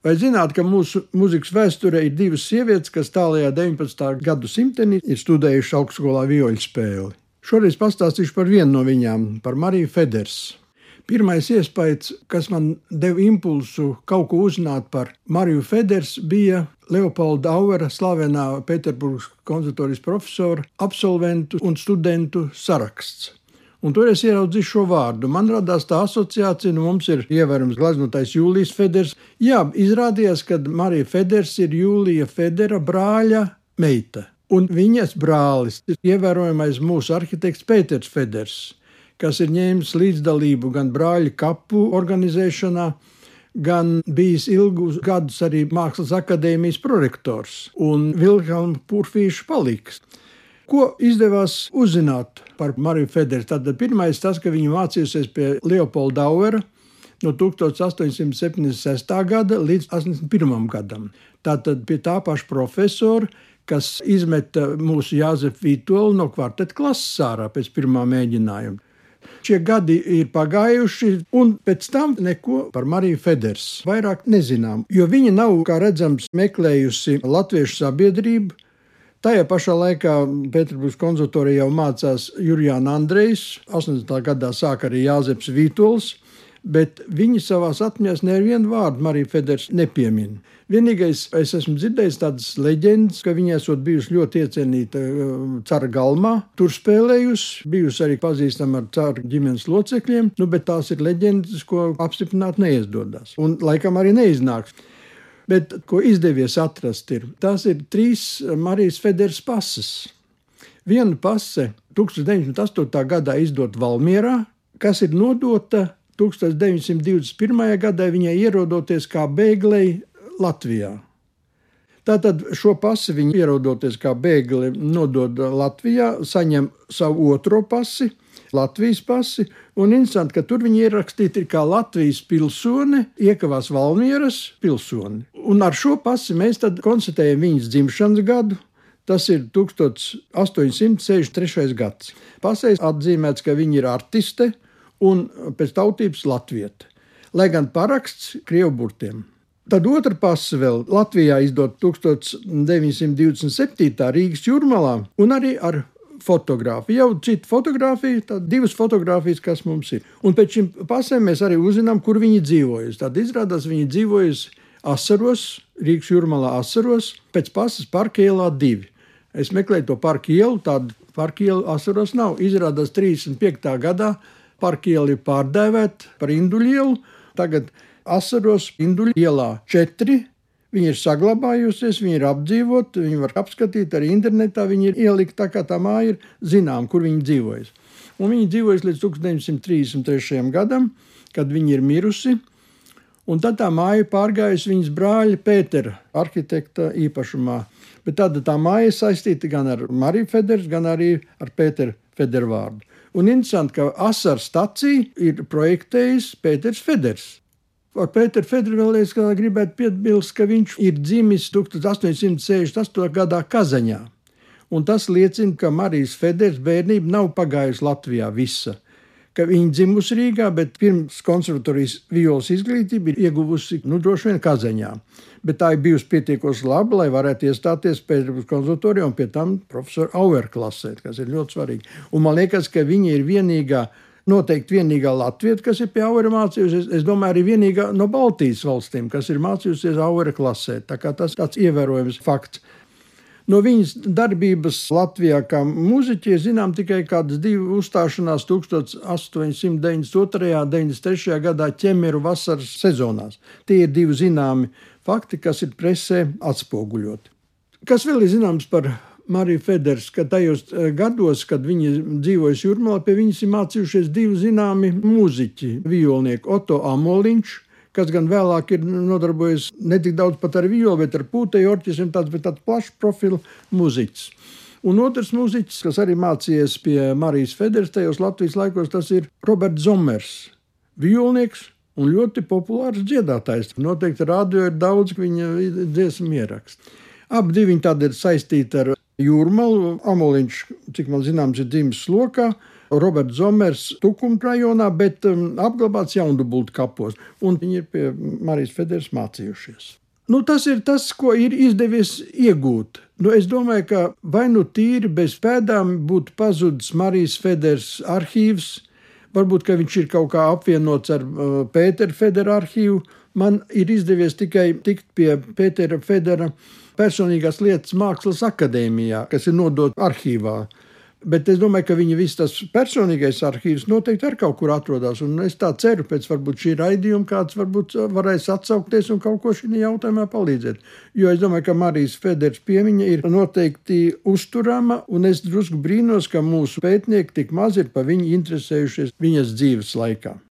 Vai zināt, ka mūsu mūzikas vēsturē ir divas sievietes, kas tālākajā 19. gadsimtenī ir studējušas augstskolā vioļu spēli? Šoreiz pastāstīšu par vienu no viņām, par Mariju Feders. Pirmais iespējas, kas man deva impulsu kaut ko uzzināt par Mariju Feders, bija Leopolda Auvera, slavenā Pēterburgas konservatorijas profesora, absolventu un studentu saraksts. Un tur es ieraudzīju šo vārdu. Man radās tā asociācija, nu mums ir ievērams gleznotais Jūlijas Feders. Jā, izrādījās, ka Marija Feders ir Jūlija Federa brāļa meita. Un viņas brālis ir ievērojamais mūsu arhitekts Pēters Feders, kas ir ņēmis līdzdalību gan brāļu kapu organizēšanā, gan bijis ilgus gadus arī Mākslas akadēmijas prorektors un Vilhelma Purfīša paliks. Ko izdevās uzzināt par Mariju Federu? Tad pirmais tas, ka viņa mācījusies pie Leopolda Dauera no 1876. gada līdz 81. gadam. Tātad pie tā paša profesora, kas izmeta mūsu Jāzepu Vītolu no kvarteta klases ārā pēc pirmā mēģinājuma. Šie gadi ir pagājuši, un pēc tam neko par Mariju Feders vairāk nezinām, jo viņa nav, kā redzams, meklējusi latviešu sabiedrību, Tajā pašā laikā Pēterburgas konsultārijā jau mācās Jurijāna Andrejs, 80. gadā sāk arī Jāzeps Vītols, bet viņi savās atmiņās nevienu vārdu Mariju Feders nepiemin. Vienīgais, es esmu dzirdējis tādas leģendas, ka viņa esot bijusi ļoti iecienīta um, cara galmā, tur spēlējusi, bijusi arī pazīstama ar cara ģimenes locekļiem, nu, bet tās ir leģendas, ko apstiprināt neizdodas. Un laikam arī neiznāks. Bet, ko izdevies atrast, ir tās ir trīs Marijas Federas pases. Viena pase 1908. gadā izdota Valmierā, kas ir nodota 1921. gadā viņai ierodoties kā bēglei Latvijā. Tātad šo pasi viņa ierodoties kā bēgli nodod Latvijā, saņem savu otro pasi, Latvijas pasi, un interesanti, ka tur viņi ierakstīti kā Latvijas pilsone, iekavās Valmieras pilsoni. Un ar šo pasi mēs konstatējam viņas dzimšanas gadu. Tas ir 1863. gads. Pasē atzīmēts, ka viņa ir artiste un pēc tautības latvieta, lai gan paraksts krievu burtiem. Tad otra pasa vēl Latvijā izdot 1927. Rīgas jūrmalā un arī ar fotografiju. Jau cita fotografija, tad divas fotografijas, kas mums ir. Un pēc šīm pasēm mēs arī uzzinām, kur viņi dzīvojas. Tad izrādās, viņi dzīvojas Asaros, Rīgas jūrmalā Asaros, pēc pasas parka ielā divi. Es meklēju to parka ielu, tādu parka ielu Asaros nav. Izrādās 35. gadā parka iela ir pārdēvēta par Induļu ielu. Tagad Asaros Induļu ielā 4 Viņa ir saglabājusies, viņa ir apdzīvota, viņa var apskatīt arī internetā. Viņa ir ielikta tā, kā tā māja ir zinām, kur viņa dzīvojas. Un viņa dzīvojas līdz 1933. gadam, kad viņa ir mirusi. Un tad tā māja pārgājusi viņas brāļa Pētera, arhitekta īpašumā. Bet tāda tā māja ir saistīta gan ar Mariju Federu, gan arī ar Pēteru Federu vārdu. Un interesanti, ka asaru staciju ir projektējis Pēters Feders. Ar Pēteru Federu vēl es gribētu piebilst, ka viņš ir dzimis 1868. gadā Kazaņā. Un tas liecina, ka Marijas Federas bērnība nav pagājusi Latvijā visa. Ka viņa dzimusi Rīgā, bet pirms konservatorijas violas izglītību ir ieguvusi nu, droši vien Kazaņā. Bet tā ir bijusi pietiekoši laba, lai varētu iestāties Pēterburgas konservatorijā un pie tam profesora Auer klasē, kas ir ļoti svarīgi. Un man liekas, ka viņa ir vienīgā noteikti vienīgā Latvija, kas ir pie Aura mācījusies. Es domāju, arī vienīgā no Baltijas valstīm, kas ir mācījusies Aura klasē. Tā tas ir tāds ievērojams fakts. No viņas darbības Latvijā kā mūziķi zinām tikai kādas divas uzstāšanās 1892. un 93. gadā ķemeru vasaras sezonās. Tie ir divi zināmi fakti, kas ir presē atspoguļoti. Kas vēl ir zināms par Marija Feders, ka tajos eh, gados, kad viņa dzīvoja Jurmalā, pie viņas ir mācījušies divi zināmi mūziķi, violnieki Otto Amoliņš, kas gan vēlāk ir nodarbojies ne tik daudz pat ar violu, bet ar pūteju orķestriem, tāds, bet tāds plašs profils mūziķis. Un otrs mūziķis, kas arī mācījies pie Marijas Federas tajos Latvijas laikos, tas ir Roberts Zomers, violnieks un ļoti populārs dziedātājs. Noteikti rādio ir daudz viņa dziesmu ierakstu. Abi viņi tādi ir saistīti ar Jūrmalu. Amoliņš, cik man zināms, ir dzimis lokā. Roberts Zomers Tukuma rajonā, bet um, apglabāts Jaundubultu kapos, un viņi ir pie Marijas Federas mācījušies. Nu, tas ir tas, ko ir izdevies iegūt. Nu, es domāju, ka vai nu tīri bez pēdām būtu pazudis Marijas Federas arhīvs, varbūt viņš ir kaut kā apvienots ar uh, Pētera Federa arhīvu. Man ir izdevies tikai tikt pie Pētera Federa personīgās lietas Mākslas akadēmijā, kas ir nodota arhīvā. Bet es domāju, ka viņa viss tas personīgais arhīvs noteikti ar kaut kur atrodas. Un es tā ceru, pēc varbūt šī raidījuma kāds varbūt varēs atsaukties un kaut ko šajā jautājumā palīdzēt. Jo es domāju, ka Marijas Federas piemiņa ir noteikti uzturama, un es drusku brīnos, ka mūsu pētnieki tik maz ir par viņu interesējušies viņas dzīves laikā.